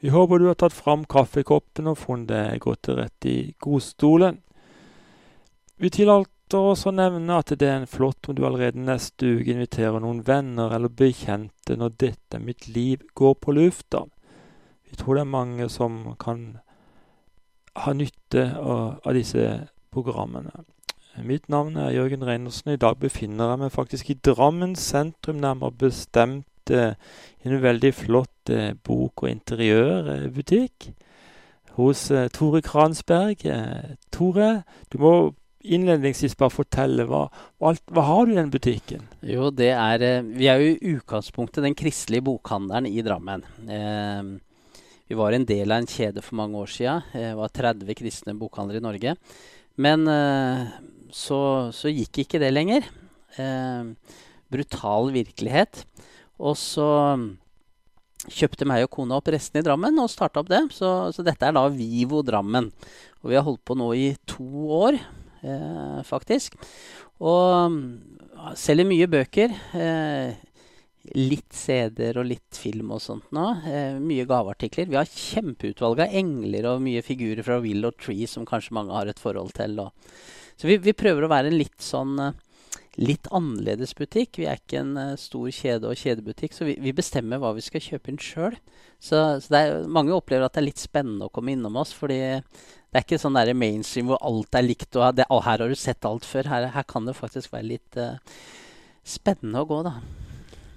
Vi håper du har tatt fram kaffekoppen og funnet deg godt til rette i godstolen. Vi tillater oss å nevne at det er en flott om du allerede neste uke inviterer noen venner eller bekjente når 'Dette mitt liv' går på lufta. Vi tror det er mange som kan ha nytte av, av disse programmene. Mitt navn er Jørgen Reinersen. I dag befinner jeg meg faktisk i Drammen sentrum, nærmere bestemt en veldig flott eh, bok- og interiørbutikk hos eh, Tore Kransberg. Eh, Tore, du må innledningsvis bare fortelle hva, alt- hva har du i den butikken? Jo, det er eh, Vi er jo i utgangspunktet den kristelige bokhandelen i Drammen. Eh, vi var en del av en kjede for mange år siden. Det var 30 kristne bokhandlere i Norge. Men eh, så, så gikk ikke det lenger. Eh, brutal virkelighet. Og så kjøpte meg og kona opp resten i Drammen og starta opp det. Så, så dette er da Vivo Drammen. Og vi har holdt på nå i to år, eh, faktisk. Og mm, selger mye bøker. Eh, litt CD-er og litt film og sånt nå. Eh, mye gaveartikler. Vi har kjempeutvalg av engler og mye figurer fra Will og Tree som kanskje mange har et forhold til. Og. Så vi, vi prøver å være en litt sånn eh, litt annerledes butikk. Vi er ikke en eh, stor kjede og kjedebutikk, så vi, vi bestemmer hva vi skal kjøpe inn sjøl. Så, så er, mange opplever at det er litt spennende å komme innom oss, fordi det er ikke sånn der mainstream hvor alt er likt og det, her har du sett alt før. Her, her kan det faktisk være litt uh, spennende å gå, da.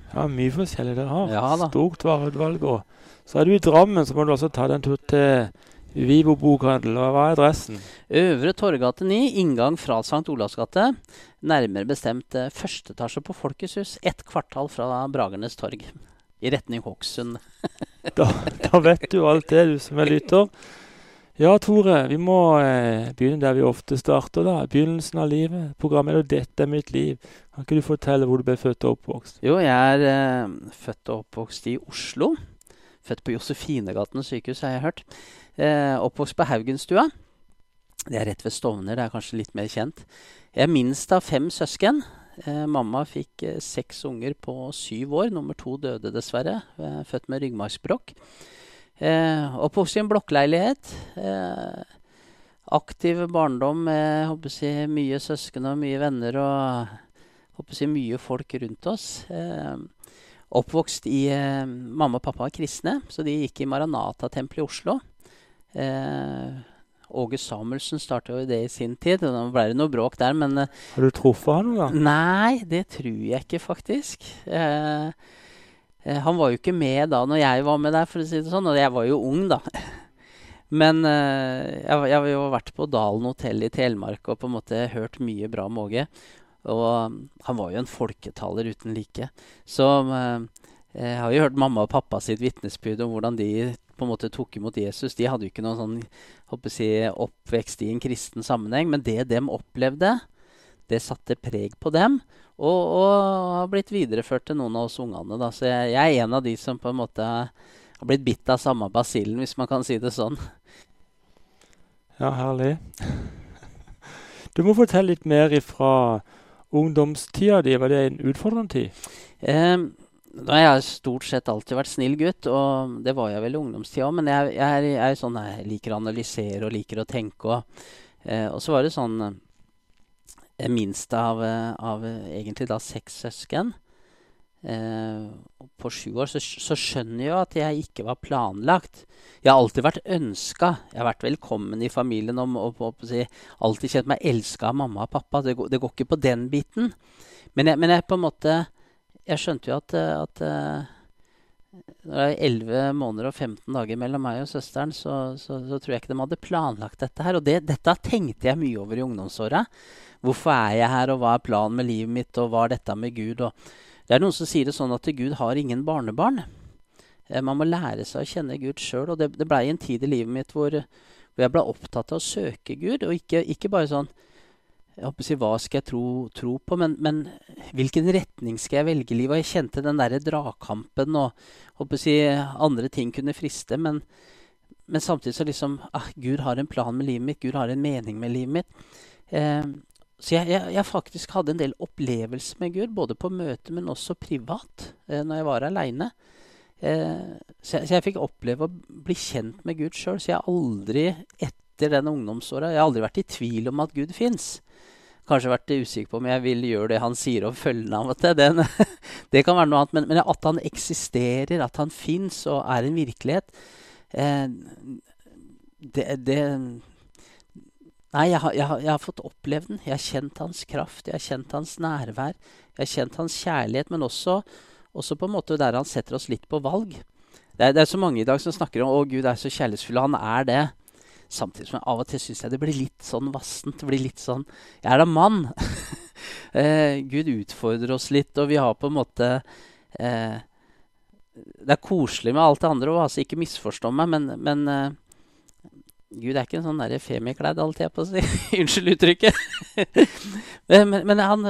Ja, mye forskjellig dere har. Ja. Stort vareutvalg. Og så er du i Drammen, så må du også ta deg en tur til Vivo bokhandel. Hva er adressen? Øvre Torgate 9, inngang fra St. Olavs gate. Nærmere bestemt eh, første etasje på Folkets hus, ett kvartal fra Bragernes torg. I retning Hokksund. Da, da vet du alt det, du som er lytter. Ja, Tore, vi må eh, begynne der vi ofte starter, da. Begynnelsen av livet. Programmet er jo 'Dette er mitt liv'. Kan ikke du fortelle hvor du ble født og oppvokst? Jo, jeg er eh, født og oppvokst i Oslo. Født på Josefinegaten sykehus, har jeg hørt. Eh, oppvokst på Haugenstua. Det er rett ved Stovner, det er kanskje litt mer kjent. Jeg er minst av fem søsken. Eh, mamma fikk eh, seks unger på syv år. Nummer to døde dessverre. Eh, født med ryggmargsbrokk. Eh, oppvokst i en blokkleilighet. Eh, aktiv barndom med håper si, mye søsken og mye venner og håper si, mye folk rundt oss. Eh, oppvokst i eh, Mamma og pappa var kristne, så de gikk i Maranata-tempelet i Oslo. Eh, Åge Samuelsen starta jo det i sin tid. og da ble det noe bråk der, men eh, Har du truffet han noen gang? Nei, det tror jeg ikke, faktisk. Eh, eh, han var jo ikke med da når jeg var med der, for å si det sånn. Og jeg var jo ung, da. Men eh, jeg, jeg har jo vært på Dalen hotell i Telemark og på en måte hørt mye bra om Åge. Og han var jo en folketaler uten like. Så eh, jeg har jo hørt mamma og pappa sitt vitnesbyrd om hvordan de på en måte tok imot Jesus. De hadde jo ikke noen sånn håper si, oppvekst i en kristen sammenheng, men det de opplevde, det satte preg på dem, og, og har blitt videreført til noen av oss ungene. Da. Så jeg, jeg er en av de som på en måte har blitt bitt av samme basillen, hvis man kan si det sånn. Ja, herlig. Du må fortelle litt mer ifra ungdomstida di. Var det en utfordrende tid? Eh, nå har jeg stort sett alltid vært snill gutt, og det var jeg vel i ungdomstida òg, men jeg, jeg, er, jeg sånn jeg liker å analysere og liker å tenke. Og, eh, og så var det sånn eh, minst av, eh, av eh, egentlig da seks søsken. Eh, på sju år så, så skjønner jeg jo at jeg ikke var planlagt. Jeg har alltid vært ønska. Jeg har vært velkommen i familien og, og, og, si, alltid kjent meg elska av mamma og pappa. Det går, det går ikke på den biten. Men jeg, men jeg på en måte Jeg skjønte jo at, eh, at eh, når det er 11 måneder og 15 dager mellom meg og søsteren, så, så, så tror jeg ikke de hadde planlagt dette her. Og det, dette tenkte jeg mye over i ungdomsåra. Hvorfor er jeg her, og hva er planen med livet mitt, og hva er dette med Gud? Og det er noen som sier det sånn at Gud har ingen barnebarn. Eh, Man må lære seg å kjenne Gud sjøl. Og det, det blei en tid i livet mitt hvor, hvor jeg ble opptatt av å søke Gud, og ikke, ikke bare sånn si, Hva skal jeg tro, tro på, men, men hvilken retning skal jeg velge livet? Og jeg kjente den derre dragkampen, og si, andre ting kunne friste. Men, men samtidig så liksom ah, Gud har en plan med livet mitt. Gud har en mening med livet mitt. Eh, så jeg, jeg, jeg faktisk hadde en del opplevelser med Gud, både på møte, men også privat, eh, når jeg var aleine. Eh, så, så, jeg, fikk oppleve å bli kjent med Gud sjøl. Så jeg har aldri etter den ungdomsåra Jeg har aldri vært i tvil om at Gud fins. Kanskje vært usikker på om jeg vil gjøre det han sier, og følge ham av og til. Den, det kan være noe annet. Men, men at han eksisterer, at han fins og er en virkelighet, eh, det, det Nei, jeg har, jeg, har, jeg har, fått opplevd den. Jeg har kjent hans kraft, jeg har kjent hans nærvær. Jeg har kjent hans kjærlighet, men også, også på en måte der han setter oss litt på valg. Det er, det er så mange i dag som snakker om å Gud er så kjærlighetsfull, han er det. Samtidig som jeg av og til syns jeg det blir litt sånn vassent. Det blir litt sånn Jeg er da mann! eh, Gud utfordrer oss litt, og vi har på en måte eh, Det er koselig med alt det andre òg, altså ikke misforstå meg, men, men eh, Gud er ikke en sånn femikledd, holdt jeg på å si. Unnskyld uttrykket. men, men han,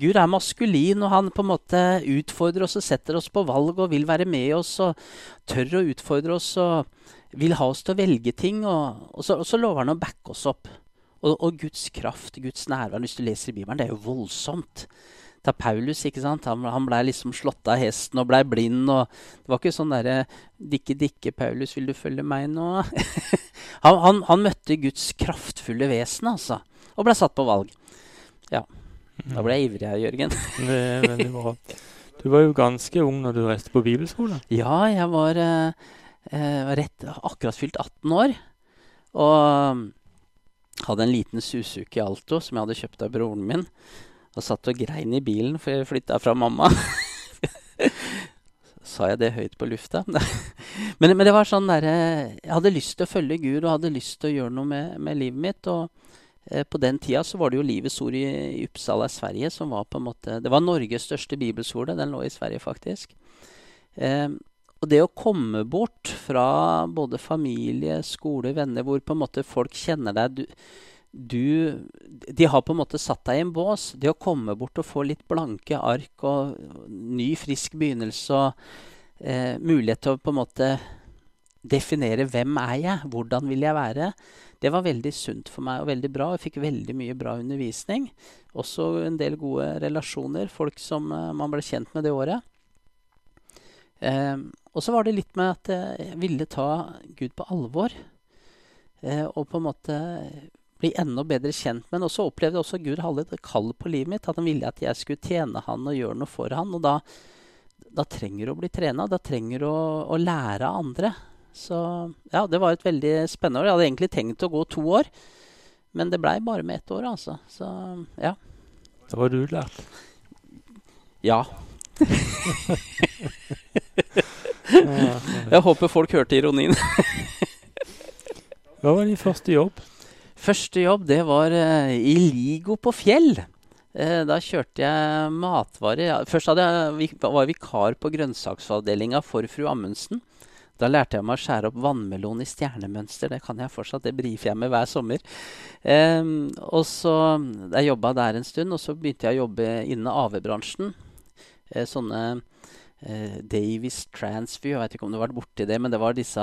Gud er maskulin, og han på en måte utfordrer oss og setter oss på valg og vil være med oss og tør å utfordre oss og vil ha oss til å velge ting. Og, og, så, og så, lover han å backe oss opp. Og, og Guds kraft, Guds nærvær, hvis du leser i Bibelen, det er jo voldsomt Ta Paulus. ikke sant? Han, han blei liksom slått av hesten og blei blind. og Det var ikke sånn derre 'Dikke, dikke, Paulus, vil du følge meg nå?' han, han, han, møtte Guds kraftfulle vesen, altså. Og blei satt på valg. Ja. Da ble jeg ivrig her, Jørgen. det er veldig bra. Du var jo ganske ung når du reiste på bibelskole. Ja, jeg var eh, eh rett, akkurat fylt 18 år. Og hadde en liten Suzuki Alto som jeg hadde kjøpt av broren min. Og satt og grein i bilen, for jeg flytta fra mamma. Sa jeg det høyt på lufta? men, men, det var sånn derre Jeg hadde lyst til å følge Gud og hadde lyst til å gjøre noe med, med livet mitt. Og eh, på den tida så var det jo Livets Ord i, i Uppsala, Sverige, som var på en måte Det var Norges største bibelskole. Den lå i Sverige, faktisk. Eh, og det å komme bort fra både familie, skole, venner, hvor på en måte folk kjenner deg du, du De har på en måte satt deg i en bås. Det å komme bort og få litt blanke ark og ny, frisk begynnelse og eh, mulighet til å på en måte definere hvem er jeg, hvordan vil jeg være, det var veldig sunt for meg og veldig bra. Jeg fikk veldig mye bra undervisning. Også en del gode relasjoner, folk som eh, man ble kjent med det året. Eh, og så var det litt med at jeg ville ta Gud på alvor. Eh, og på en måte bli enda bedre kjent med ham. Og så opplevde jeg også Gud hadde et kall på livet mitt. At han ville at jeg skulle tjene han og gjøre noe for han. Og da, da trenger du å bli trena. Da trenger du å, å lære av andre. Så ja, det var et veldig spennende år. Jeg hadde egentlig tenkt å gå to år. Men det blei bare med ett år, altså. Så ja. Da var du lært. Ja. jeg håper folk hørte ironien. Hva var din første jobb? Første jobb det var uh, i Ligo på Fjell. Uh, da kjørte jeg matvarer. Først jeg, var jeg vikar på grønnsaksavdelinga for fru Amundsen. Da lærte jeg meg å skjære opp vannmelon i stjernemønster. Det kan jeg fortsatt, det brifer jeg med hver sommer. Um, og så, Jeg jobba der en stund, og så begynte jeg å jobbe innen AV-bransjen. Uh, sånne Davies Transview, jeg vet ikke om du har vært borti det, men det var disse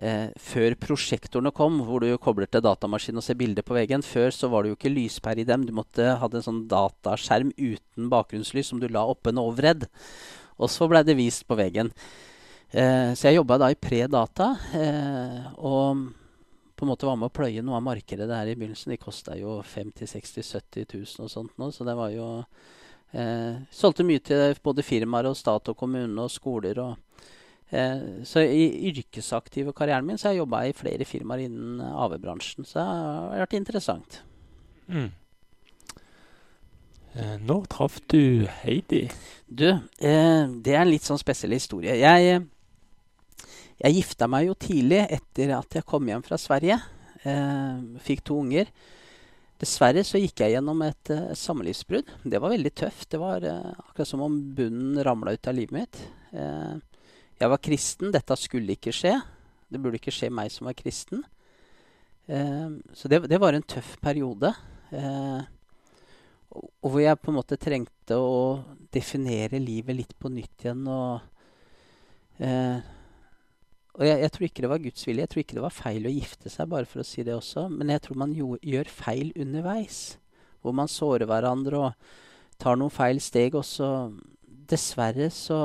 eh, før prosjektorene kom, hvor du kobler til datamaskinen og ser bilder på veggen Før så var det jo ikke lyspære i dem. Du måtte ha en sånn dataskjerm uten bakgrunnslys som du la oppe en overredd. Og så blei det vist på veggen. Eh, så jeg jobba da i pre-data. Eh, og på en måte var med å pløye noe av markedet der i begynnelsen. De kosta jo 50 60 70 000 og sånt nå, så det var jo eh, Solgte mye til både firmaer og stat og kommune og skoler og Eh, så i yrkesaktive karrieren min så har jeg jobba i flere firmaer innen AV-bransjen. Så det har vært interessant. Mm. Eh, når traff du Heidi? Du, eh, det er en litt sånn spesiell historie. Jeg, jeg gifta meg jo tidlig etter at jeg kom hjem fra Sverige. Eh, fikk to unger. Dessverre så gikk jeg gjennom et uh, samlivsbrudd. Det var veldig tøft. Det var uh, akkurat som om bunnen ramla ut av livet mitt. Uh, jeg var kristen. Dette skulle ikke skje. Det burde ikke skje meg som var kristen. Eh, så det, det, var en tøff periode. Eh, og, hvor jeg på en måte trengte å definere livet litt på nytt igjen. Og, eh, og jeg, jeg, tror ikke det var Guds vilje. Jeg tror ikke det var feil å gifte seg, bare for å si det også. Men jeg tror man jo, gjør feil underveis. Hvor man sårer hverandre og tar noen feil steg. Og så dessverre så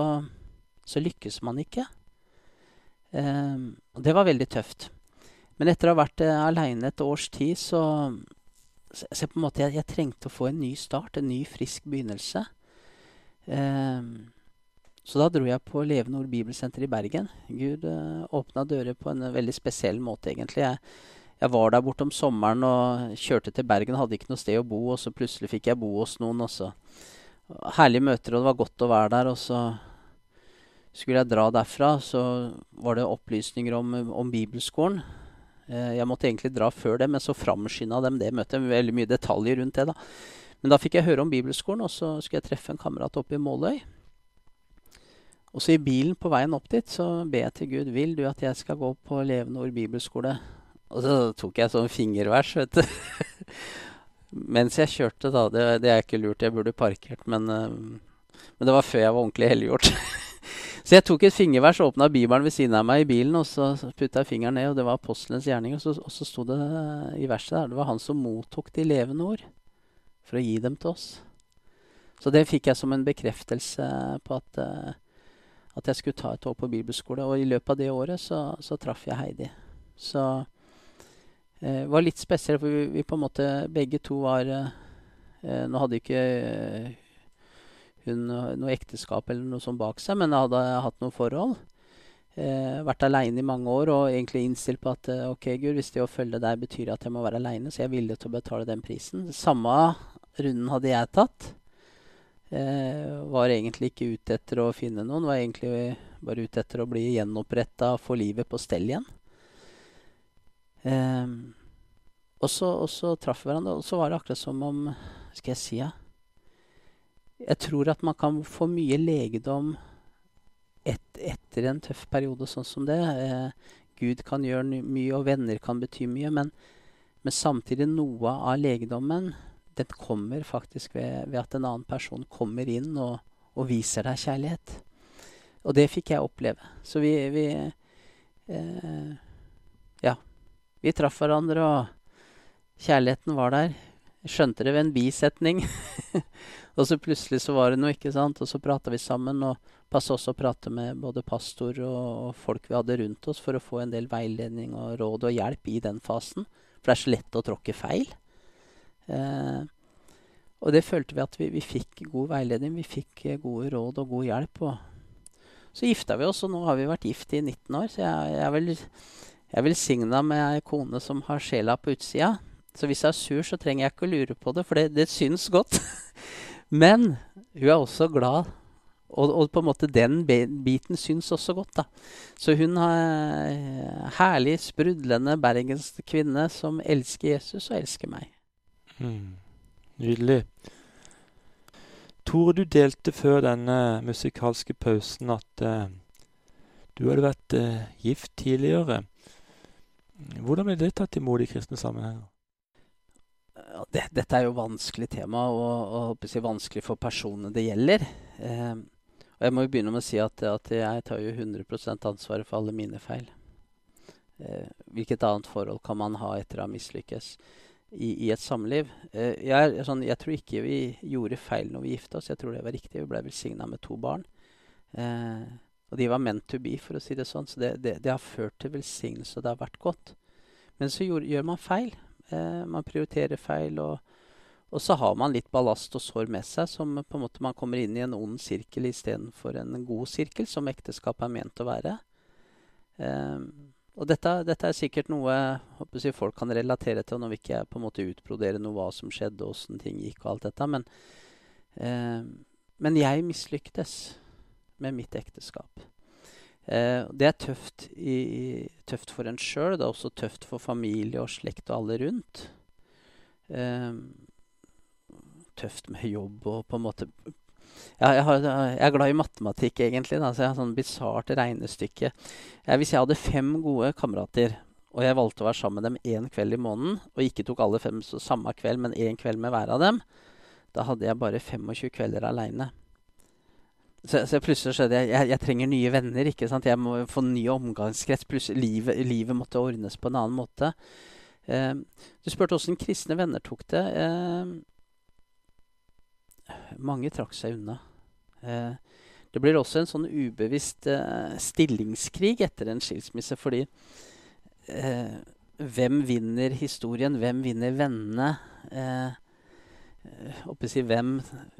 så lykkes man ikke. Um, og det var veldig tøft. Men etter å ha vært uh, aleine et års tid, så, så, så på en måte jeg, jeg, trengte å få en ny start, en ny, frisk begynnelse. Um, så da dro jeg på Levende Ord Bibelsenter i Bergen. Gud uh, åpna dører på en uh, veldig spesiell måte, egentlig. Jeg, jeg, var der borte om sommeren og kjørte til Bergen, hadde ikke noe sted å bo, og så plutselig fikk jeg bo hos noen. Også. Herlige møter, og det var godt å være der. Og så skulle jeg dra derfra, så var det opplysninger om, om bibelskolen. Uh, jeg måtte egentlig dra før det, men så framskynda dem det møtet. Veldig mye detaljer rundt det, da. Men da fikk jeg høre om bibelskolen, og så skulle jeg treffe en kamerat oppe i Måløy. Og så i bilen på veien opp dit så ber jeg til Gud vil du at jeg skal gå på Levende Ord bibelskole. Og så tok jeg sånn fingervers, vet du. Mens jeg kjørte, da. Det, det, er ikke lurt, jeg burde parkert, men, uh, men det var før jeg var ordentlig helliggjort. så jeg tok et fingervers, og åpna Bibelen ved siden av meg i bilen, og så putta jeg fingeren ned, og det var apostelens gjerning. Og så, og så sto det i verset der det var han som mottok de levende ord for å gi dem til oss. Så det fikk jeg som en bekreftelse på at uh, at jeg skulle ta et år på bibelskole. Og i løpet av det året så, så traff jeg Heidi. Så eh, det var litt spesielt, for vi, vi, på en måte begge to var eh, Nå hadde ikke eh, hun noe ekteskap eller noe sånt bak seg, men hadde hatt noe forhold. Eh, vært aleine i mange år og egentlig innstilt på at eh, ok, Gud, hvis det å følge deg betyr at jeg må være aleine, så jeg er villig til å betale den prisen. Samme runden hadde jeg tatt. Eh, var egentlig ikke ute etter å finne noen, var egentlig bare ute etter å bli gjenoppretta få livet på stell igjen. Eh, og så, og så traff vi hverandre, og så var det akkurat som om Skal jeg si ja? Jeg tror at man kan få mye legedom et, etter en tøff periode sånn som det. Eh, Gud kan gjøre mye, og venner kan bety mye, men, men samtidig noe av legedommen den kommer faktisk ved, ved, at en annen person kommer inn og, og, viser deg kjærlighet. Og det fikk jeg oppleve. Så vi, vi eh, Ja. Vi traff hverandre, og kjærligheten var der. Skjønte det ved en bisetning. og så plutselig så var det noe, ikke sant. Og så prata vi sammen, og passa også å prate med både pastor og, og, folk vi hadde rundt oss, for å få en del veiledning og råd og hjelp i den fasen. For det er så lett å tråkke feil. Eh, og det følte vi at vi, vi, fikk god veiledning, vi fikk eh, gode råd og god hjelp. Og så gifta vi oss, og nå har vi vært gift i 19 år. Så jeg, jeg er vel jeg velsigna med ei kone som har sjela på utsida. Så hvis jeg er sur, så trenger jeg ikke å lure på det, for det, det syns godt. Men hun er også glad, og, og, på en måte den biten syns også godt. da. Så hun er herlig, sprudlende bergensk kvinne som elsker Jesus og elsker meg. Mm. Nydelig. Tore, du delte før denne musikalske pausen at uh, du hadde vært uh, gift tidligere. Hvordan ble det tatt imot i kristne sammenhenger? Det, dette er jo vanskelig tema, og, og si, vanskelig for personene det gjelder. Eh, og jeg må jo begynne med å si at, at jeg tar jo 100% ansvaret for alle mine feil. Eh, hvilket annet forhold kan man ha etter å ha mislykkes? I, i et samliv. Eh, jeg, sånn, jeg, tror ikke vi gjorde feil når vi gifta oss. Jeg tror det var riktig. Vi ble velsigna med to barn. Eh, og de var meant to be, for å si det sånn. Så det, det, det har ført til velsignelse, og det har vært godt. Men så gjør, gjør man feil. Eh, man prioriterer feil, og, og, så har man litt ballast og sår med seg som på en måte man kommer inn i en ond sirkel istedenfor en god sirkel, som ekteskap er ment å være. Eh, og dette, dette, er sikkert noe jeg, folk kan relatere til. Nå vil ikke på en måte utbrodere noe hva som skjedde, åssen ting gikk og alt dette. Men, eh, men jeg mislyktes med mitt ekteskap. Eh, det er tøft, i, tøft for en sjøl. Det er også tøft for familie og slekt og alle rundt. Eh, tøft med jobb og på en måte ja, jeg, har, jeg, er glad i matematikk, egentlig. Da, så jeg har sånn bisart regnestykke. Jeg, hvis jeg hadde fem gode kamerater, og jeg valgte å være sammen med dem én kveld i måneden, og ikke tok alle fem samme kveld, men én kveld med hver av dem, da hadde jeg bare 25 kvelder aleine. Så, så, plutselig skjønte jeg, jeg jeg trenger nye venner. ikke sant? Jeg må få ny omgangskrets. Plutselig, livet, livet måtte ordnes på en annen måte. Eh, du spurte åssen kristne venner tok det. Eh, mange trakk seg unna. Eh, det blir også en sånn ubevisst eh, stillingskrig etter en skilsmisse, fordi eh, hvem vinner historien? Hvem vinner vennene? Eh, si, hvem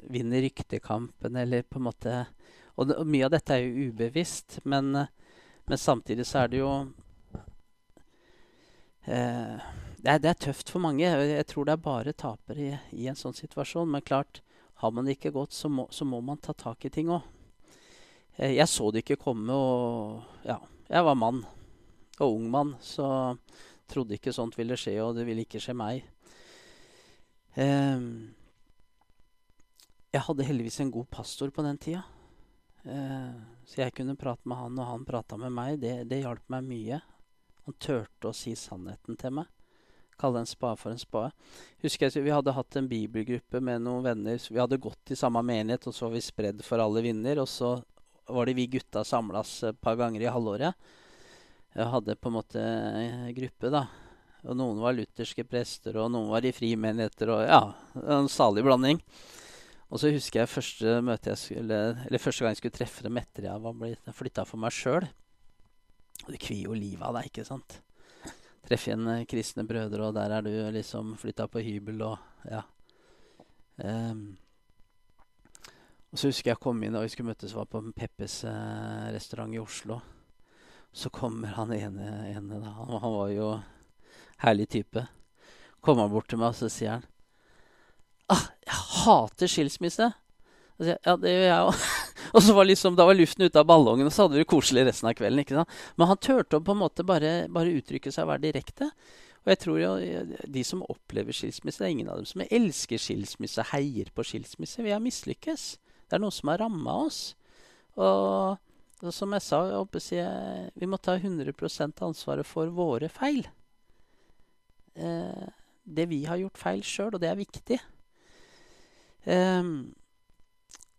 vinner ryktekampen, eller på en måte Og, og mye av dette er jo ubevisst, men, men samtidig så er det jo eh, det, er, det, er, tøft for mange. Jeg tror det er bare tapere i, i, en sånn situasjon. Men klart, har man det ikke godt, så må, så må man ta tak i ting òg. Eh, jeg så det ikke komme, og ja, jeg var mann. Og ung mann, så trodde ikke sånt ville skje, og det ville ikke skje meg. Um, jeg hadde heldigvis en god pastor på den tida. Uh, så jeg kunne prate med han, og han prata med meg. Det, det hjalp meg mye. Han turte å si sannheten til meg. Kalle en spade for en spade. Husker jeg Vi hadde hatt en bibelgruppe med noen venner. Vi hadde gått i samme menighet, og så var vi spredd for alle vinder. Og så var det vi gutta samlas et par ganger i halvåret. Jeg hadde på en måte gruppe, da. Og noen var lutherske prester, og noen var i frimenigheter. og ja, En salig blanding. Og så husker jeg første møte jeg skulle, eller første gang jeg skulle treffe dem etter jeg var flytta for meg sjøl. Du kvier jo livet av deg, ikke sant? Treffe igjen eh, kristne brødre, og der er du liksom flytta på hybel og ja. Um, og så husker jeg kom inn og vi skulle møtes, var på Peppes eh, restaurant i Oslo. Så kommer han ene, ene da. Han, han, var jo herlig type. Kommer han bort til meg, og så sier han ah, 'Jeg hater skilsmisse'. Og så, ja, det gjør jeg òg. og så var liksom, da var luften ute av ballongen, og så hadde vi det koselig resten av kvelden. ikke sant? Men han turte å på en måte bare, bare uttrykke seg og være direkte. Og jeg tror jo de som opplever skilsmisse, det er ingen av dem som elsker skilsmisse, heier på skilsmisse. Vi har mislykkes. Det er noe som har ramma oss. Og og som jeg sa, jeg si, vi må ta 100% ansvaret for våre feil. Eh, det vi har gjort feil sjøl, og det er viktig. Eh,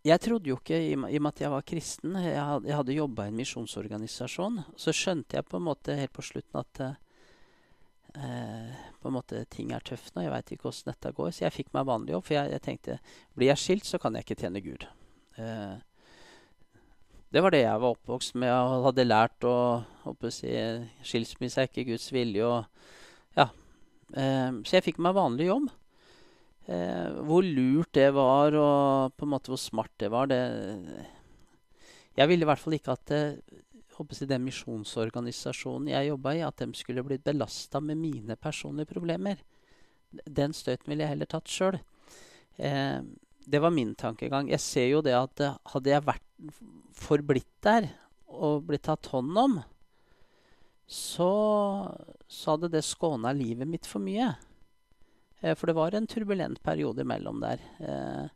jeg trodde jo ikke, i, og med at jeg var kristen Jeg hadde, jeg jobba i en misjonsorganisasjon. Så skjønte jeg på en måte helt på slutten at eh, på en måte ting er tøft nå. Jeg veit ikke åssen dette går. Så jeg fikk meg vanlig jobb. For jeg, jeg, tenkte blir jeg skilt, så kan jeg ikke tjene Gud. Eh, det var det jeg var oppvokst med og hadde lært. å si, Skilsmisse er ikke Guds vilje. Og, ja. Eh, så jeg fikk meg vanlig jobb. Eh, hvor lurt det var, og på en måte hvor smart det var, det Jeg ville i hvert fall ikke at si, den misjonsorganisasjonen jeg jobba i, at de skulle blitt belasta med mine personlige problemer. Den støyten ville jeg heller tatt sjøl. Eh, det var min tankegang. Jeg ser jo det at hadde jeg vært forblitt der og blitt tatt hånd om, så, så hadde det skåna livet mitt for mye. Eh, for det var en turbulent periode imellom der. Eh,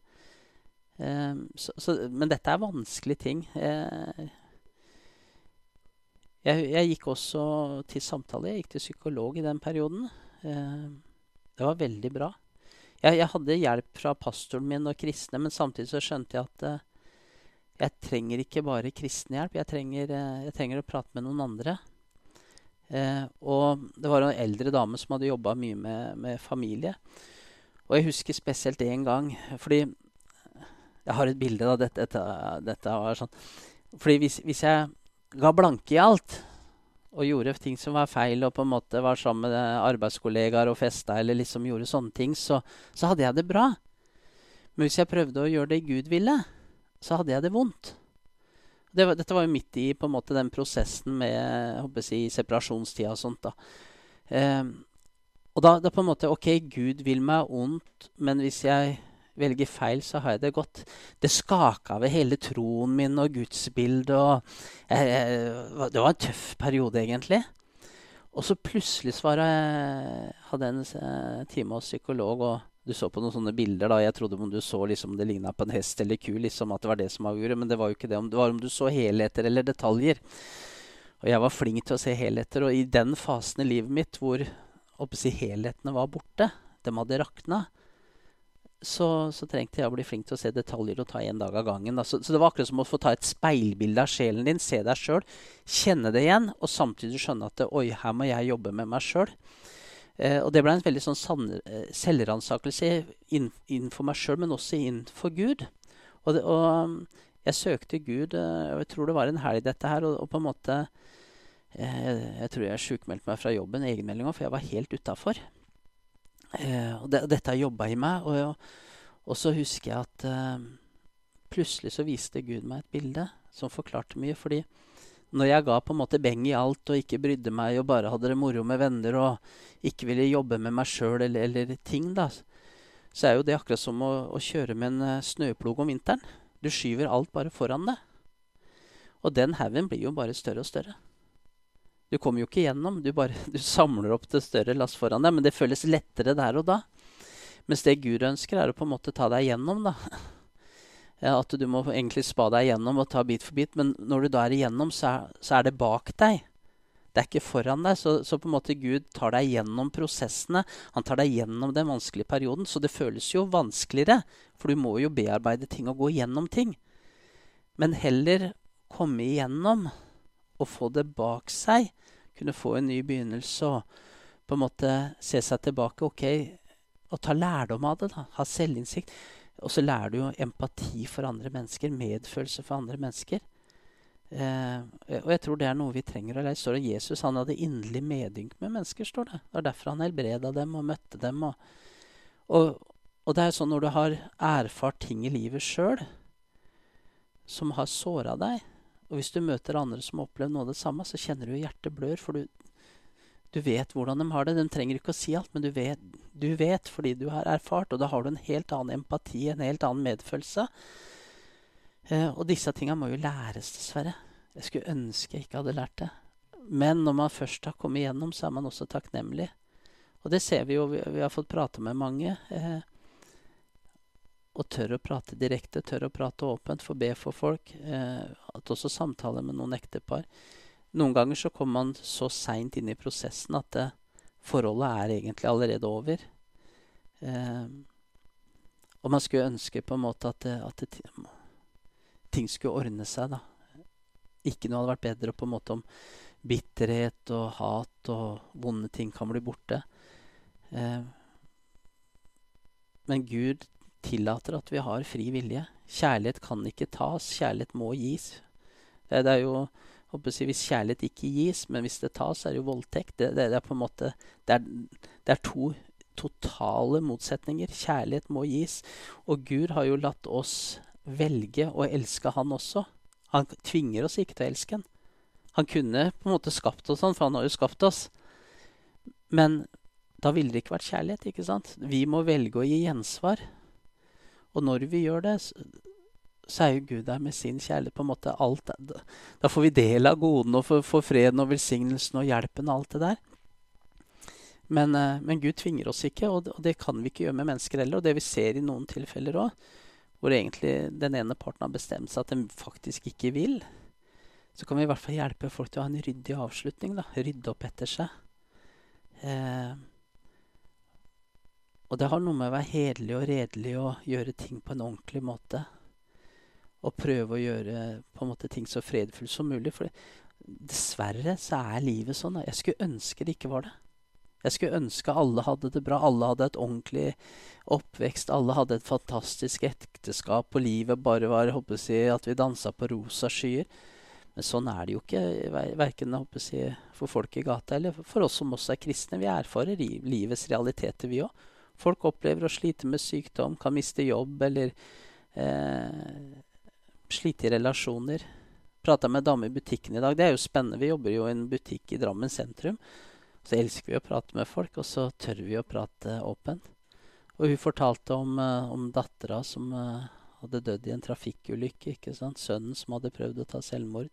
eh, så, så, men dette er vanskelige ting. Jeg, jeg, gikk også til samtale. Jeg gikk til psykolog i den perioden. Eh, det var veldig bra. Jeg, jeg, hadde hjelp fra pastoren min og kristne, men samtidig så skjønte jeg at eh, jeg trenger ikke bare kristenhjelp. Jeg trenger, jeg trenger, å prate med noen andre. Eh, og det var en eldre dame som hadde jobba mye med, med, familie. Og jeg husker spesielt én gang fordi Jeg har et bilde av dette, dette, dette var sånn Fordi hvis, hvis, jeg ga blanke i alt og gjorde ting som var feil, og på en måte var sammen med arbeidskollegaer og festa eller liksom gjorde sånne ting, så, så hadde jeg det bra. Men hvis jeg prøvde å gjøre det Gud ville, så hadde jeg det vondt. Det var, dette var jo midt i på en måte den prosessen med jeg separasjonstida og sånt. da. Eh, og da, da, på en måte OK, Gud vil meg ondt, men hvis jeg velger feil, så har jeg det godt. Det skaka ved hele troen min og gudsbildet. Og, eh, det var en tøff periode, egentlig. Og så plutselig svarer jeg, hadde en eh, time hos psykolog. og du så på noen sånne bilder. da, Jeg trodde om du så liksom det ligna på en hest eller ku. liksom At det var det som avgjorde. Men det var jo ikke det. Det var om du så helheter eller detaljer. Og jeg var flink til å se helheter. Og i den fasen i livet mitt hvor si, helhetene var borte, de hadde rakna, så, så, trengte jeg å bli flink til å se detaljer og ta én dag av gangen. Så, så, det var akkurat som å få ta et speilbilde av sjelen din, se deg sjøl, kjenne det igjen, og samtidig skjønne at oi, her må jeg jobbe med meg sjøl. Eh, og det ble en veldig sånn eh, selvransakelse innenfor meg sjøl, men også innenfor Gud. Og, det, og, Jeg søkte Gud, eh, og jeg tror det var en helg, dette her, og, og på en måte eh, Jeg tror jeg sjukmeldte meg fra jobben, egenmeldinga, for jeg var helt utafor. Eh, og, det, og dette jobba i meg. Og, og, så husker jeg at eh, plutselig så viste Gud meg et bilde som forklarte mye. fordi når jeg ga på en måte beng i alt og ikke brydde meg og bare hadde det moro med venner og ikke ville jobbe med meg sjøl eller, eller, ting, da, så er jo det akkurat som å, å kjøre med en uh, snøplog om vinteren. Du skyver alt bare foran deg. Og den haugen blir jo bare større og større. Du kommer jo ikke gjennom. Du, bare, du samler opp det større lass foran deg, men det føles lettere der og da. Mens det Gud ønsker, er å på en måte ta deg gjennom. da. At du må egentlig spa deg gjennom og ta bit for bit. Men når du da er igjennom, så er, så er det bak deg. Det er ikke foran deg. Så, så, på en måte Gud tar deg gjennom prosessene. Han tar deg gjennom den vanskelige perioden. Så det føles jo vanskeligere, for du må jo bearbeide ting og gå gjennom ting. Men heller komme igjennom og få det bak seg. Kunne få en ny begynnelse og på en måte se seg tilbake. ok, Og ta lærdom av det. da, Ha selvinnsikt. Og så lærer du jo empati for andre mennesker, medfølelse for andre mennesker. Eh, og jeg tror det er noe vi trenger å lære. Står det Jesus han hadde inderlig medynk med mennesker. står Det Det var derfor han helbreda dem og møtte dem. Og, og, og, det er sånn når du har erfart ting i livet sjøl som har såra deg, og hvis du møter andre som har opplevd noe av det samme, så kjenner du hjertet blør, for du, du vet hvordan de har det. De trenger ikke å si alt, men du vet, du vet fordi du har erfart. Og da har du en helt annen empati, en helt annen medfølelse. Eh, og disse tinga må jo læres, dessverre. Jeg skulle ønske jeg ikke hadde lært det. Men når man først har kommet igjennom, så er man også takknemlig. Og det ser vi jo. Vi, vi har fått prate med mange. Eh, og tør å prate direkte, tør å prate åpent, få be for folk. Eh, at også samtale med noen ektepar. Noen ganger så kommer man så seint inn i prosessen at det, forholdet er egentlig allerede over. Eh, og man skulle ønske på en måte at, det, at det, ting skulle ordne seg. da. Ikke noe hadde vært bedre på en måte om bitterhet og hat og vonde ting kan bli borte. Eh, men Gud tillater at vi har fri vilje. Kjærlighet kan ikke tas, kjærlighet må gis. Det, det er jo Hvis kjærlighet ikke gis, men hvis det tas, er det jo voldtekt. Det, det, det er på en måte det er, det er, to totale motsetninger. Kjærlighet må gis. Og Gud har jo latt oss velge å elske Han også. Han tvinger oss ikke til å elske Han. Han kunne på en måte skapt oss sånn, for han har jo skapt oss. Men da ville det ikke vært kjærlighet. ikke sant? Vi må velge å gi gjensvar. Og når vi gjør det, så er jo Gud der med sin kjærlighet. på en måte alt. Da får vi del av godene og får, freden og velsignelsen og hjelpen og alt det der. Men, eh, men, Gud tvinger oss ikke, og det, kan vi ikke gjøre med mennesker heller. Og det vi ser i noen tilfeller òg, hvor egentlig den ene parten har bestemt seg at den faktisk ikke vil, så kan vi i hvert fall hjelpe folk til å ha en ryddig avslutning. da, Rydde opp etter seg. Eh, og det har noe med å være hederlig og redelig og gjøre ting på en ordentlig måte og prøve å gjøre på en måte ting så fredfullt som mulig. For dessverre så er livet sånn. Jeg skulle ønske det ikke var det. Jeg skulle ønske alle hadde det bra. Alle hadde et ordentlig oppvekst. Alle hadde et fantastisk ekteskap, og livet bare var håper jeg, at vi dansa på rosa skyer. Men sånn er det jo ikke, verken jeg, for folk i gata eller for oss som også er kristne. Vi erfarer livets realiteter, vi òg. Folk opplever å slite med sykdom, kan miste jobb eller eh, slite i relasjoner. Prata med ei dame i butikken i dag. Det er jo spennende. Vi jobber jo i en butikk i Drammen sentrum. Så elsker vi å prate med folk, og så tør vi å prate åpent. Og hun fortalte om, uh, om dattera som uh, hadde dødd i en trafikkulykke. ikke sant? Sønnen som hadde prøvd å ta selvmord.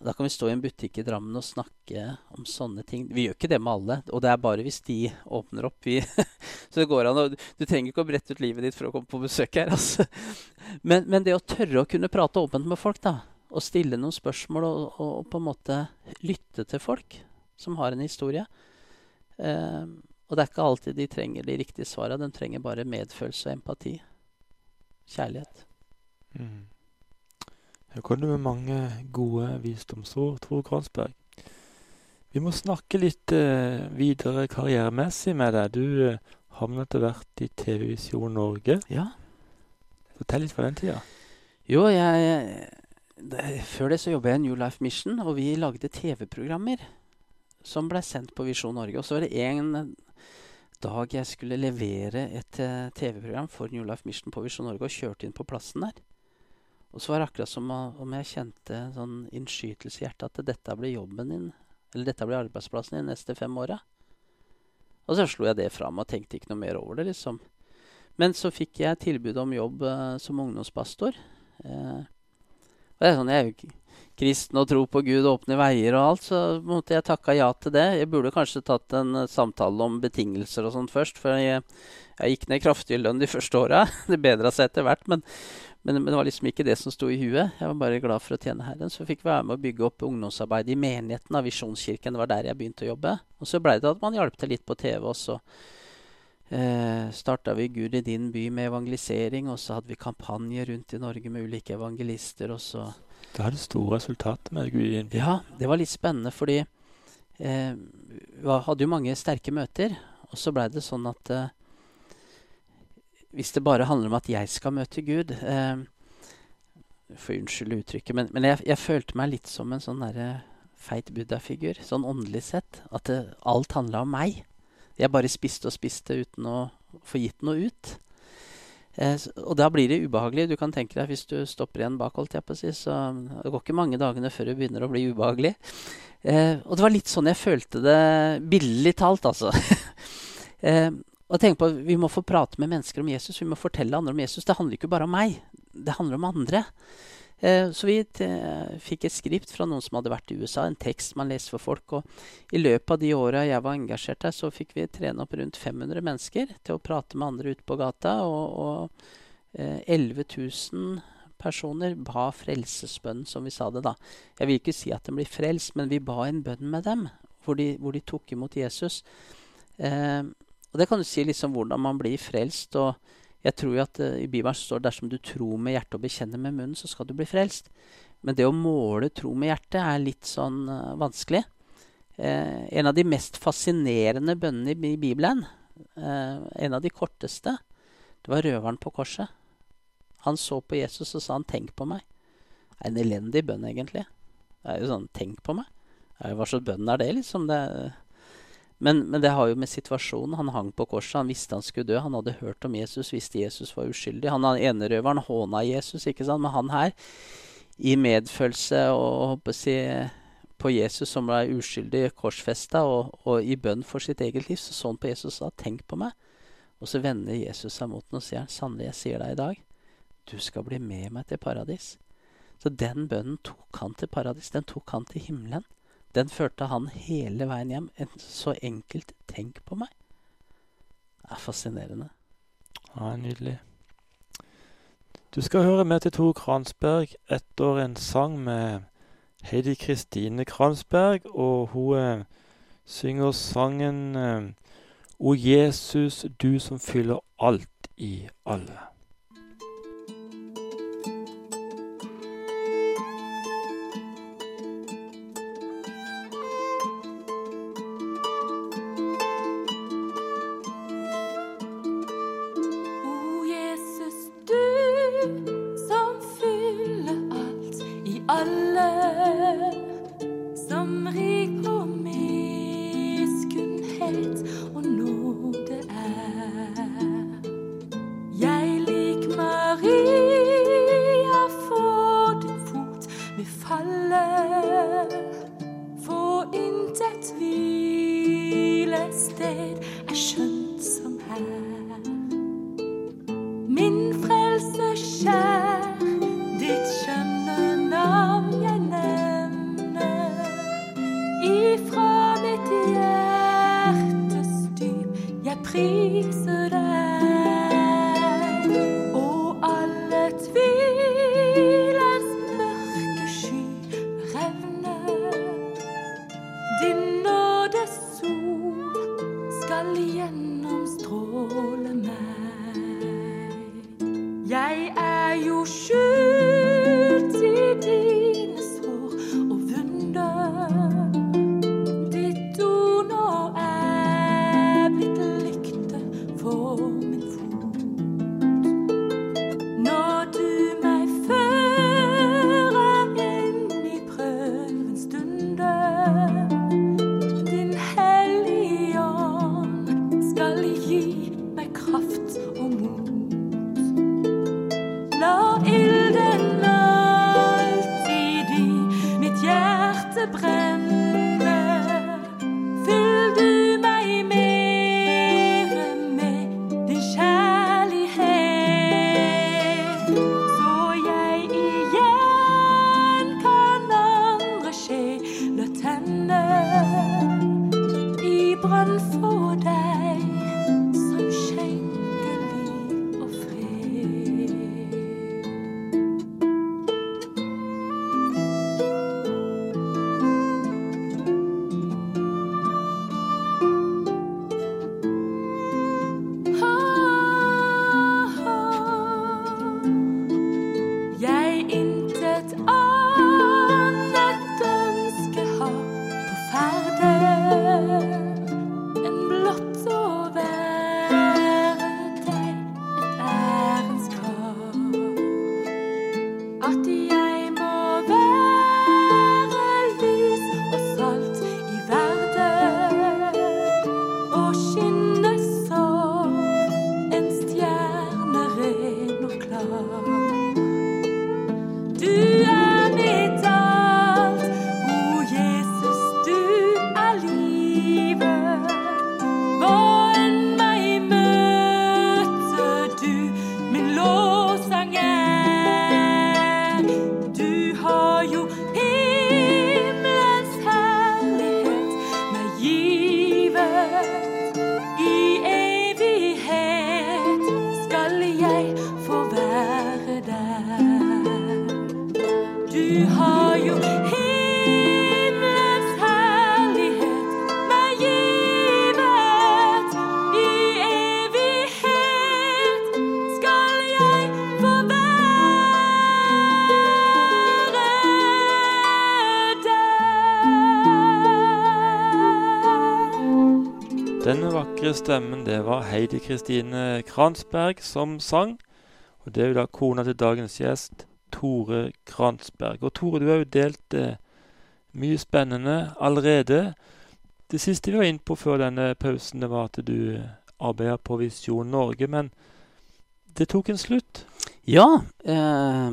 Da kan vi stå i en butikk i Drammen og snakke om sånne ting. Vi gjør ikke det med alle, og det er bare hvis de åpner opp. Vi så det går an Og Du trenger ikke å brette ut livet ditt for å komme på besøk her. Altså. Men, men, det å tørre å kunne prate åpent med folk, da, og stille noen spørsmål og, og, og på en måte lytte til folk som har en historie eh, Og det er ikke alltid de trenger de riktige svarene. De trenger bare medfølelse og empati. Kjærlighet. Mm. Her kom det med mange gode visdomsord, Tor Kronsberg. Vi må snakke litt eh, videre karrieremessig med deg. Du eh, havnet etter hvert i TV Visjon Norge. Ja. Fortell litt fra den tida. Jo, jeg det, Før det så jobba jeg i New Life Mission, og vi lagde TV-programmer som ble sendt på Visjon Norge. Og så var det en dag jeg skulle levere et uh, TV-program for New Life Mission på Visjon Norge, og kjørte inn på plassen der. Og så var det akkurat som om jeg kjente en sånn innskytelse i hjertet at dette blir jobben din, eller dette blir arbeidsplassen din neste fem åra. Og så slo jeg det fram og tenkte ikke noe mer over det, liksom. Men så fikk jeg tilbud om jobb uh, som ungdomspastor. Uh, og det er sånn, jeg er jo kristen og tro på Gud og åpne veier og alt, så måtte jeg takka ja til det. Jeg burde kanskje tatt en uh, samtale om betingelser og sånt først, for jeg, jeg gikk ned kraftig i lønn de første åra. det bedra seg etter hvert, men, men, men, det var liksom ikke det som sto i huet. Jeg var bare glad for å tjene Herren. Så fikk vi være med å bygge opp ungdomsarbeid i menigheten av Visjonskirken. Det var der jeg begynte å jobbe. Og så blei det at man hjalp til litt på TV også. Eh, starta vi Gud i din by med evangelisering, og så hadde vi kampanjer rundt i Norge med ulike evangelister. og så det hadde store resultater med Gud i din by. Ja, det var litt spennende, fordi eh, vi hadde jo mange sterke møter. Og så blei det sånn at eh, hvis det bare handler om at jeg skal møte Gud eh, For unnskyld uttrykket, men, men jeg, jeg, følte meg litt som en sånn derre feit buddha-figur, sånn åndelig sett. At det, alt handla om meg. Jeg bare spiste og spiste uten å få gitt noe ut. Eh, og da blir det ubehagelig. Du kan tenke deg hvis du stopper igjen bak, holdt jeg på å si, så det går ikke mange dagene før det begynner å bli ubehagelig. Eh, og det var litt sånn jeg følte det, billig talt, altså. eh, og tenk på at Vi må få prate med mennesker om Jesus. Vi må fortelle andre om Jesus. Det handler ikke bare om meg. Det handler om andre. Eh, så vi fikk et skript fra noen som hadde vært i USA, en tekst man leser for folk. Og i løpet av de åra jeg var engasjert der, så fikk vi trene opp rundt 500 mennesker til å prate med andre ute på gata. Og, og eh, 11 000 personer ba frelsesbønn, som vi sa det da. Jeg vil ikke si at de blir frelst, men vi ba en bønn med dem, hvor de, hvor de tok imot Jesus. Eh, og det kan du si liksom hvordan man blir frelst. og jeg tror jo at uh, I Bibelen står det dersom du tror med hjertet og bekjenner med munnen, så skal du bli frelst. Men det å måle tro med hjertet er litt sånn uh, vanskelig. Uh, en av de mest fascinerende bønnene i, Bibelen, en av de korteste, det var røveren på korset. Han så på Jesus og sa han 'tenk på meg'. Det er en elendig bønn, egentlig. Det er jo sånn 'tenk på meg'. Hva slags bønn er det, liksom? Det, men, men, det har jo med situasjonen. Han hang på korset, han visste han skulle dø. Han hadde hørt om Jesus, visste Jesus var uskyldig. Han enerøveren håna Jesus, ikke sant. Men han her, i medfølelse og håper si, på Jesus som ble uskyldig korsfesta, og, og, i bønn for sitt eget liv, så så han på Jesus og sa 'tenk på meg'. Og så vender Jesus seg mot den og sier 'sannelig, jeg sier deg i dag, du skal bli med meg til paradis'. Så den bønnen tok han til paradis. Den tok han til himmelen. Den førte han hele veien hjem. En så enkelt 'tenk på meg'. Det er fascinerende. Ja, Nydelig. Du skal høre med til Tore Kransberg etter en sang med Heidi Kristine Kransberg, og hun eh, synger sangen eh, O Jesus, du som fyller alt i alle. Når du vakre stemmen, det var Heidi Kristine Kransberg som sang. Og det er jo da kona til dagens gjest, Tore Kransberg. Og Tore, du har jo delt eh, mye spennende allerede. Det siste vi var inne på før denne pausen, det var at du arbeider på Visjon Norge. Men det tok en slutt? Ja. Eh,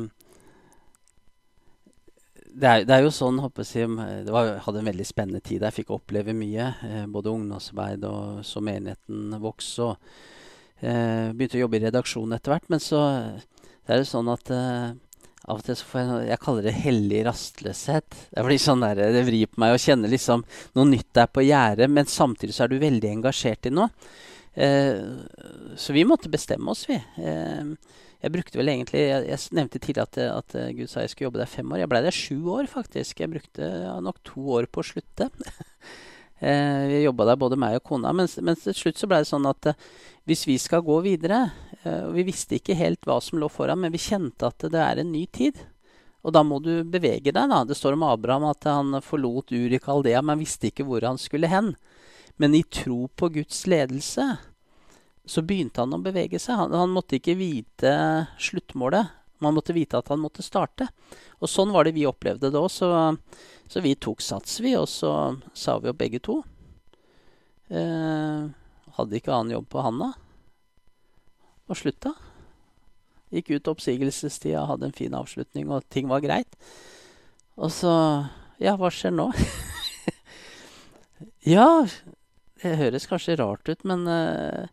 det, er, det, er, jo sånn, jeg, det var, hadde en veldig spennende tid. Jeg fikk oppleve mye. Eh, både ungdomsarbeid og så menigheten vokste. Og eh, begynte å jobbe i redaksjonen etter hvert. Men så det er det sånn at eh, av og til så får jeg Jeg kaller det hellig rastløshet. Det blir sånn der, det vrir på meg å kjenne liksom noe nytt er på gjerdet, men samtidig så er du veldig engasjert i noe. Eh, så vi måtte bestemme oss, vi. Eh, jeg brukte vel egentlig Jeg, jeg nevnte tidligere at, at, Gud sa jeg skulle jobbe der fem år. Jeg blei der sju år, faktisk. Jeg brukte nok to år på å slutte. eh, vi jobba der både meg og kona. Men, men til slutt så blei det sånn at eh, hvis vi skal gå videre eh, og Vi visste ikke helt hva som lå foran, men vi kjente at det er en ny tid. Og da må du bevege deg. da. Det står om Abraham at han forlot Ur i Kaldea, men visste ikke hvor han skulle hen. Men i tro på Guds ledelse så begynte han å bevege seg. Han, han, måtte ikke vite sluttmålet. Man måtte vite at han måtte starte. Og sånn var det vi opplevde det òg. Så, så, vi tok sats, vi, og så sa vi opp begge to. Eh, hadde ikke annen jobb på handa. Og slutta. Gikk ut oppsigelsestida, hadde en fin avslutning, og ting var greit. Og så Ja, hva skjer nå? ja, det høres kanskje rart ut, men uh,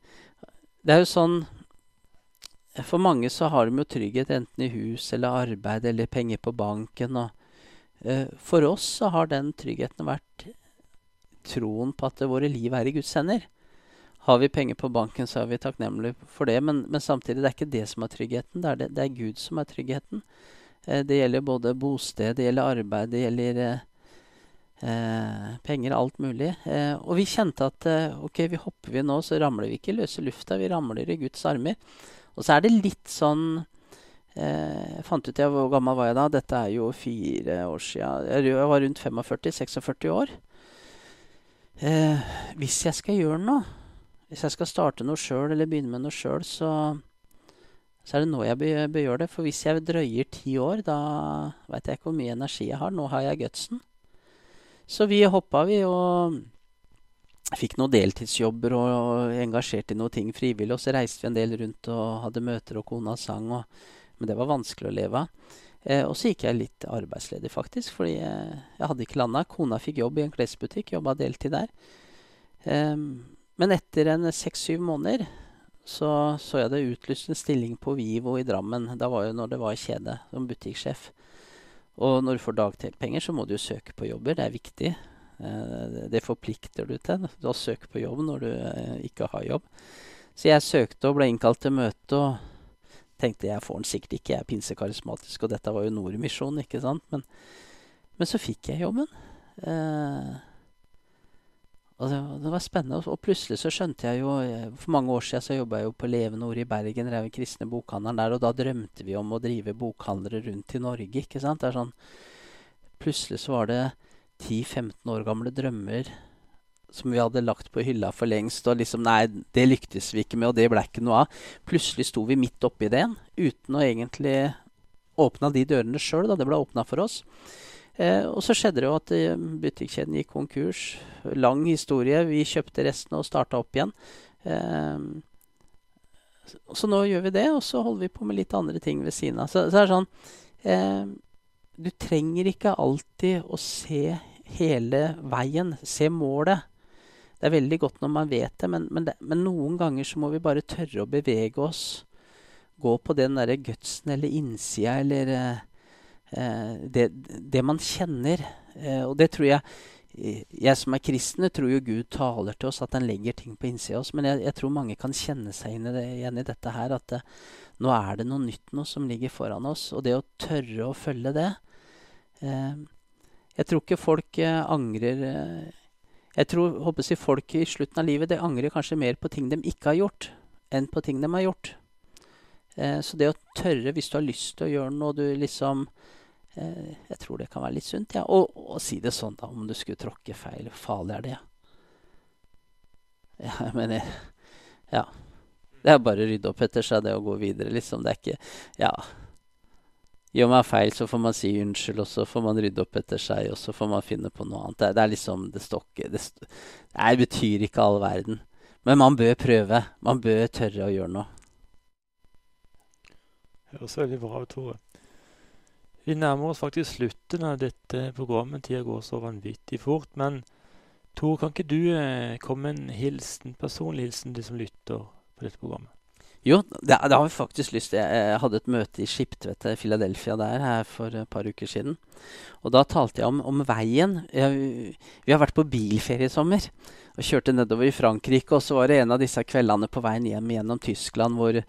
det er jo sånn For mange så har de jo trygghet enten i hus eller arbeid eller penger på banken. Og, eh, for oss så har den tryggheten vært troen på at våre liv er i Guds hender. Har vi penger på banken, så er vi takknemlige for det. Men, men samtidig, det er ikke det som er tryggheten. Det er, det, det er Gud som er tryggheten. Eh, det gjelder både bosted, det gjelder arbeid, det gjelder Eh, penger, alt mulig. Eh, og vi kjente at eh, ok, vi hopper vi nå, så ramler vi ikke i løse lufta. Vi ramler i Guds armer. Og så er det litt sånn eh, Jeg fant ut jeg, hvor gammel var jeg da. Dette er jo fire år sia. Jeg var rundt 45-46 år. Eh, hvis jeg skal gjøre noe, hvis jeg skal starte noe sjøl eller begynne med noe sjøl, så, så er det nå jeg bør gjøre det. For hvis jeg drøyer ti år, da veit jeg ikke hvor mye energi jeg har. Nå har jeg gutsen. Så vi hoppa, vi, og fikk noen deltidsjobber og, og engasjerte i noen ting frivillig. Og så reiste vi en del rundt og hadde møter, og kona sang. Og, men det var vanskelig å leve av. Eh, og så gikk jeg litt arbeidsledig, faktisk, fordi jeg, jeg hadde ikke landa. Kona fikk jobb i en klesbutikk, jobba deltid der. Eh, men etter en seks-syv måneder så så jeg det utlyst en stilling på Vivo i Drammen. Da var jo når det var kjede, som butikksjef. Og når du får dagpenger, så må du jo søke på jobber. Det er viktig. Eh, det forplikter du til å søke på jobb når du eh, ikke har jobb. Så jeg søkte og ble innkalt til møte og tenkte jeg får den sikkert ikke, jeg er pinsekarismatisk, og dette var jo Nordmisjonen, ikke sant. Men, men, så fikk jeg jobben. Eh, og det, det, var spennende. Og plutselig så skjønte jeg jo eh, For mange år siden så jobba jeg jo på Levende Ord i Bergen, drev kristne bokhandelen der, og da drømte vi om å drive bokhandlere rundt i Norge, ikke sant. Det er sånn Plutselig så var det 10-15 år gamle drømmer som vi hadde lagt på hylla for lengst, og liksom Nei, det lyktes vi ikke med, og det ble ikke noe av. Plutselig sto vi midt oppi det uten å egentlig åpna de dørene sjøl, da det ble åpna for oss. Eh, og så skjedde det jo at eh, butikkjeden gikk konkurs. Lang historie. Vi kjøpte resten og starta opp igjen. Eh, så nå gjør vi det, og så holder vi på med litt andre ting ved siden av. Så, så er det sånn eh, Du trenger ikke alltid å se hele veien. Se målet. Det er veldig godt når man vet det, men, men, det, men noen ganger så må vi bare tørre å bevege oss. Gå på den derre gutsen eller innsida eller eh, det, det, man kjenner. Eh, og det tror jeg Jeg som er kristen, tror jo Gud taler til oss, at han legger ting på innsida av oss. Men jeg, jeg, tror mange kan kjenne seg inn i det, igjen i dette her. At det, nå er det noe nytt nå som ligger foran oss. Og det å tørre å følge det eh, Jeg tror ikke folk eh, angrer eh, Jeg tror håper jeg, folk i slutten av livet det angrer kanskje mer på ting de ikke har gjort, enn på ting de har gjort. Eh, så det å tørre, hvis du har lyst til å gjøre noe, du liksom Eh, jeg tror det kan være litt sunt. Ja. Og, og si det sånn, da, om du skulle tråkke feil. Farlig er det. Ja. Ja, jeg, Ja. Det er bare å rydde opp etter seg, det å gå videre, liksom. Det er ikke Ja. Gjør man feil, så får man si unnskyld, og så får man rydde opp etter seg, og så får man finne på noe annet. Det, det er liksom Det stokker det, det betyr ikke all verden. Men man bør prøve. Man bør tørre å gjøre noe. Høres veldig bra ut, Tore. Vi nærmer oss faktisk slutten av dette programmet. Tida går så vanvittig fort. Men Tor, kan ikke du eh, komme en hilsen, personlig hilsen til de som lytter på dette programmet? Jo, det, det, har vi faktisk lyst til. Jeg hadde et møte i Skiptvet, Philadelphia der her for et par uker siden. Og da talte jeg om, om veien. Jeg, vi har vært på bilferie i sommer og kjørte nedover i Frankrike. Og så var det en av disse kveldene på veien hjem gjennom Tyskland hvor det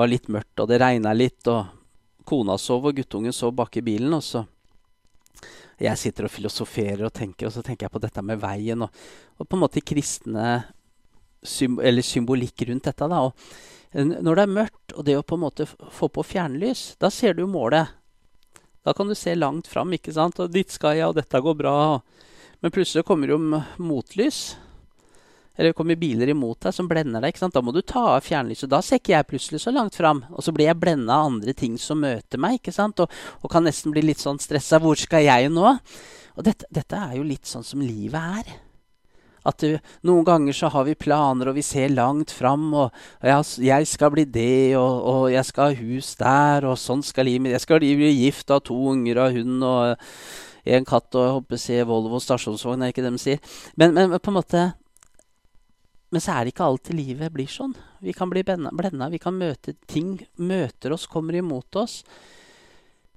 var litt mørkt og det regna litt. og Kona sov, og guttungen sov bak i bilen. og så Jeg sitter og filosoferer og tenker, og så tenker jeg på dette med veien og, og på en måte kristne symb symbolikk rundt dette. da, og Når det er mørkt, og det å på en måte få på fjernlys, da ser du målet. Da kan du se langt fram. ikke sant? Og dit skal jeg, og dette går bra. Men plutselig kommer det jo motlys. Eller det kommer biler imot deg som blender deg. Da må du ta av fjernlyset. Da ser ikke jeg plutselig så langt fram. Og så blir jeg blenda av andre ting som møter meg. Og, og kan nesten bli litt sånn stressa. Hvor skal jeg nå? Og dette, dette, er jo litt sånn som livet er. At du, noen ganger så har vi planer, og vi ser langt fram. Og, og jeg, skal bli det, og, og, jeg skal ha hus der, og sånn skal livet mitt Jeg skal bli gift, ha to unger og hund og en katt og jeg håper se Volvo stasjonsvogn, er ikke det de sier. Men, men på en måte men så er det ikke alltid livet blir sånn. Vi kan bli blenda. Vi kan møte ting møter oss, kommer imot oss.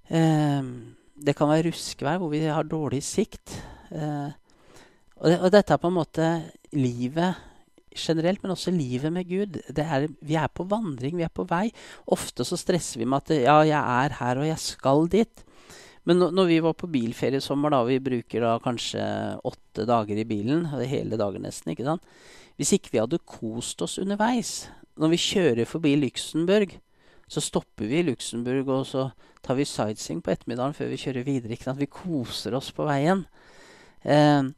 Eh, det kan være ruskevær hvor vi har dårlig sikt. Eh, og, det, og, dette er på en måte livet generelt, men også livet med Gud. Er, vi er på vandring, vi er på vei. Ofte så stresser vi med at ja, jeg er her, og jeg skal dit. Men når vi var på bilferie i sommer, da, vi bruker da kanskje åtte dager i bilen, hele dagen nesten, ikke sant hvis ikke vi hadde kost oss underveis Når vi kjører forbi Luxembourg, så stopper vi i Luxembourg, og så tar vi sightseeing på ettermiddagen før vi kjører videre. Ikke sant? Vi koser oss på veien. Eh,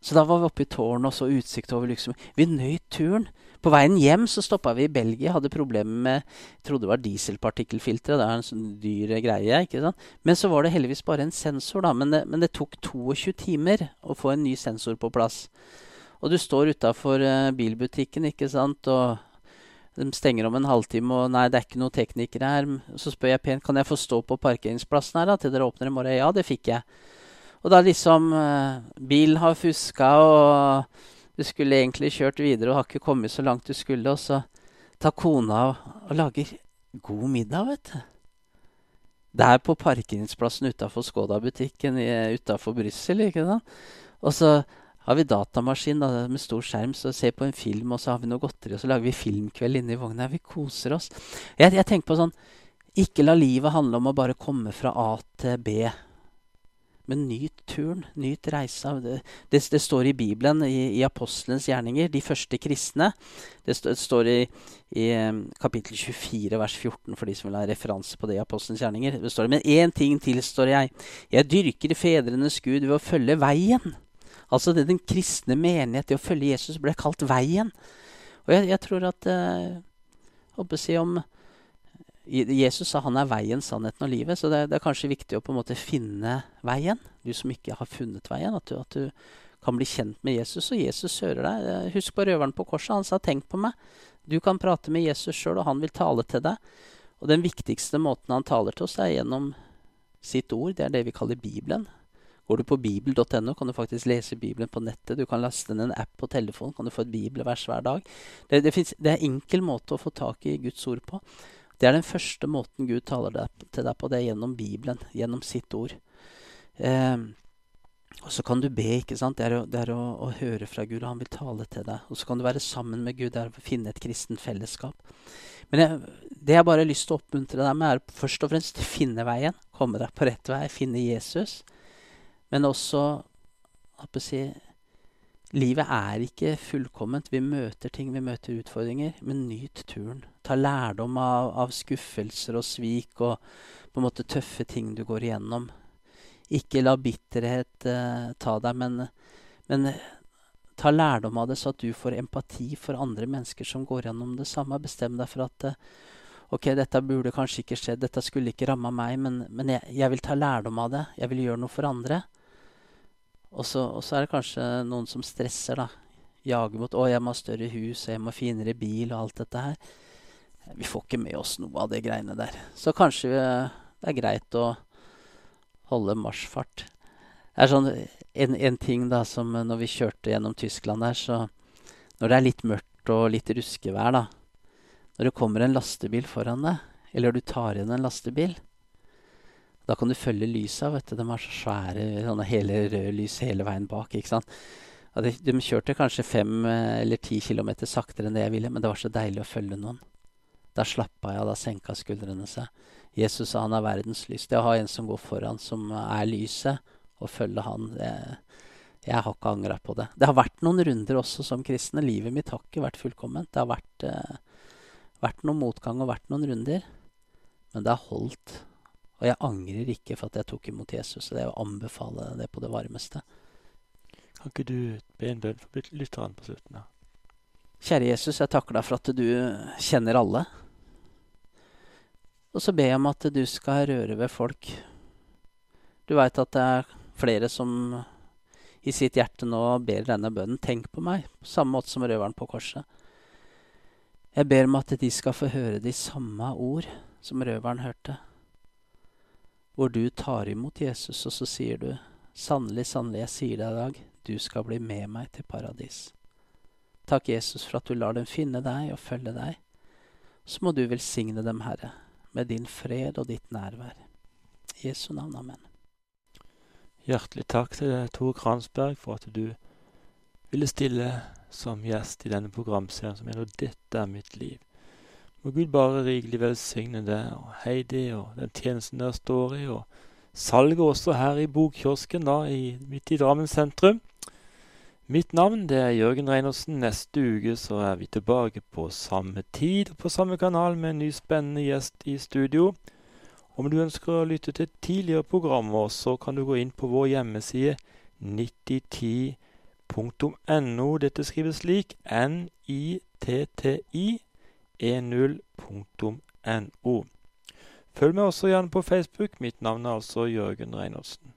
så da var vi oppe i tårnet og så utsikt over Luxembourg. Vi nøt turen. På veien hjem så stoppa vi i Belgia. Hadde problemer med trodde det var dieselpartikkelfiltre. Det er en sånn dyr greie. ikke sant? Men så var det heldigvis bare en sensor. da, Men det, men det tok 22 timer å få en ny sensor på plass. Og du står utafor uh, bilbutikken, ikke sant, og de stenger om en halvtime, og nei, det er ikke noen teknikere her. Så spør jeg pent kan jeg få stå på parkeringsplassen her da, til dere åpner i morgen. Ja, det fikk jeg. Og da liksom uh, Bilen har fuska, og du skulle egentlig kjørt videre og har ikke kommet så langt du skulle, og så tar kona og, og lager god middag, vet du. Det er på parkeringsplassen utafor Skoda-butikken utafor Brussel. ikke sant? Og så har vi datamaskin da, med stor skjerm, så ser på en film, og så har vi noe godteri, og så lager vi filmkveld inne i vogna. Vi koser oss. Jeg, jeg tenker på sånn Ikke la livet handle om å bare komme fra A til B. Men nyt turen, nyt reisa. Det, det, det, står i Bibelen, i, i apostelens gjerninger, de første kristne. Det, st det står i, i um, kapittel 24, vers 14, for de som vil ha referanse på det i apostelens gjerninger. Det står Men én ting tilstår jeg. Jeg dyrker fedrenes Gud ved å følge veien. Altså det, den kristne menighet, det å følge Jesus, ble kalt veien. Og jeg, jeg tror at eh, å si om Jesus sa han er veien, sannheten og livet. Så det, det, er kanskje viktig å på en måte finne veien. Du som ikke har funnet veien. At du, at du kan bli kjent med Jesus, og Jesus hører deg. Eh, husk på røveren på korset. Han sa 'tenk på meg'. Du kan prate med Jesus sjøl, og han vil tale til deg. Og den viktigste måten han taler til oss, er gjennom sitt ord. Det er det vi kaller Bibelen. Går du på bibel.no, kan du faktisk lese Bibelen på nettet. Du kan laste ned en app på telefonen, kan du få et bibelvers hver dag. Det, det, finnes, det er en enkel måte å få tak i Guds ord på. Det er den første måten Gud taler til deg på. Det er gjennom Bibelen, gjennom sitt ord. Eh, og så kan du be. ikke sant? Det er, det er å, å, høre fra Gud, og han vil tale til deg. Og så kan du være sammen med Gud. Det er å finne et kristent fellesskap. Men jeg, det jeg bare har lyst til å oppmuntre deg med, er først og fremst finne veien. Komme deg på rett vei, finne Jesus. Men også at si, Livet er ikke fullkomment. Vi møter ting, vi møter utfordringer. Men nyt turen. Ta lærdom av, av skuffelser og svik og på en måte tøffe ting du går igjennom. Ikke la bitterhet eh, ta deg, men, men Ta lærdom av det, så at du får empati for andre mennesker som går gjennom det samme. Bestem deg for at ok, dette burde kanskje ikke skjedd, dette skulle ikke ramma meg, men, men jeg, jeg, vil ta lærdom av det. Jeg vil gjøre noe for andre. Og så, er det kanskje noen som stresser, da. Jager mot 'Å, jeg må ha større hus, jeg må ha finere bil', og alt dette her. Vi får ikke med oss noe av de greiene der. Så kanskje vi, det er greit å holde marsjfart. Det er sånn en, en, ting da som når vi kjørte gjennom Tyskland der, så Når det er litt mørkt og litt ruskevær, da Når det kommer en lastebil foran deg, eller du tar igjen en lastebil, da kan du følge lysa, vet du. De er så svære, sånne hele røde lys hele veien bak, ikke sant. Og de, de kjørte kanskje fem eh, eller ti kilometer saktere enn det jeg ville, men det var så deilig å følge noen. Da slappa jeg av, da senka skuldrene seg. Jesus sa han er verdens lys. Det å ha en som går foran, som er lyset, og følge han, det, jeg har ikke angra på det. Det har vært noen runder også som kristne. Livet mitt har ikke vært fullkomment. Det har vært, eh, vært noen motgang og vært noen runder. Men det har holdt. Og jeg angrer ikke for at jeg tok imot Jesus. Det er å anbefale det på det varmeste. Kan ikke du be en bønn for lytteren på slutten? da? Kjære Jesus, jeg takker deg for at du kjenner alle. Og så ber jeg om at du skal røre ved folk. Du veit at det er flere som i sitt hjerte nå ber denne bønnen. Tenk på meg, på samme måte som røveren på korset. Jeg ber om at de skal få høre de samme ord som røveren hørte. Hvor du tar imot Jesus, og så sier du, sannelig, sannelig, jeg sier deg i dag, du skal bli med meg til paradis. Takk, Jesus, for at du lar dem finne deg og følge deg. Så må du velsigne dem, Herre med din fred og ditt nærvær. I Jesu navn, amen. Hjertelig takk til deg, Tor Kransberg, for at du ville stille som gjest i denne programserien som heter 'Dette er mitt liv'. Må Gud bare rikelig velsigne deg og Heidi og den tjenesten der står i, og salget også her i Bokkiosken, da, i, midt i Drammen sentrum. Mitt navn det er Jørgen Reinersen. Neste uke så er vi tilbake på samme tid og på samme kanal med en ny spennende gjest i studio. Om du ønsker å lytte til tidligere programmer, så kan du gå inn på vår hjemmeside 9010.no. Dette skrives slik nitti10.no. Følg med også gjerne på Facebook. Mitt navn er altså Jørgen Reinholdsen.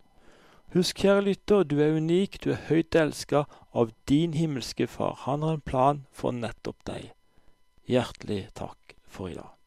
Husk, kjære lytter, du er unik, du er høyt elska av din himmelske Far. Han har en plan for nettopp deg. Hjertelig takk for i dag.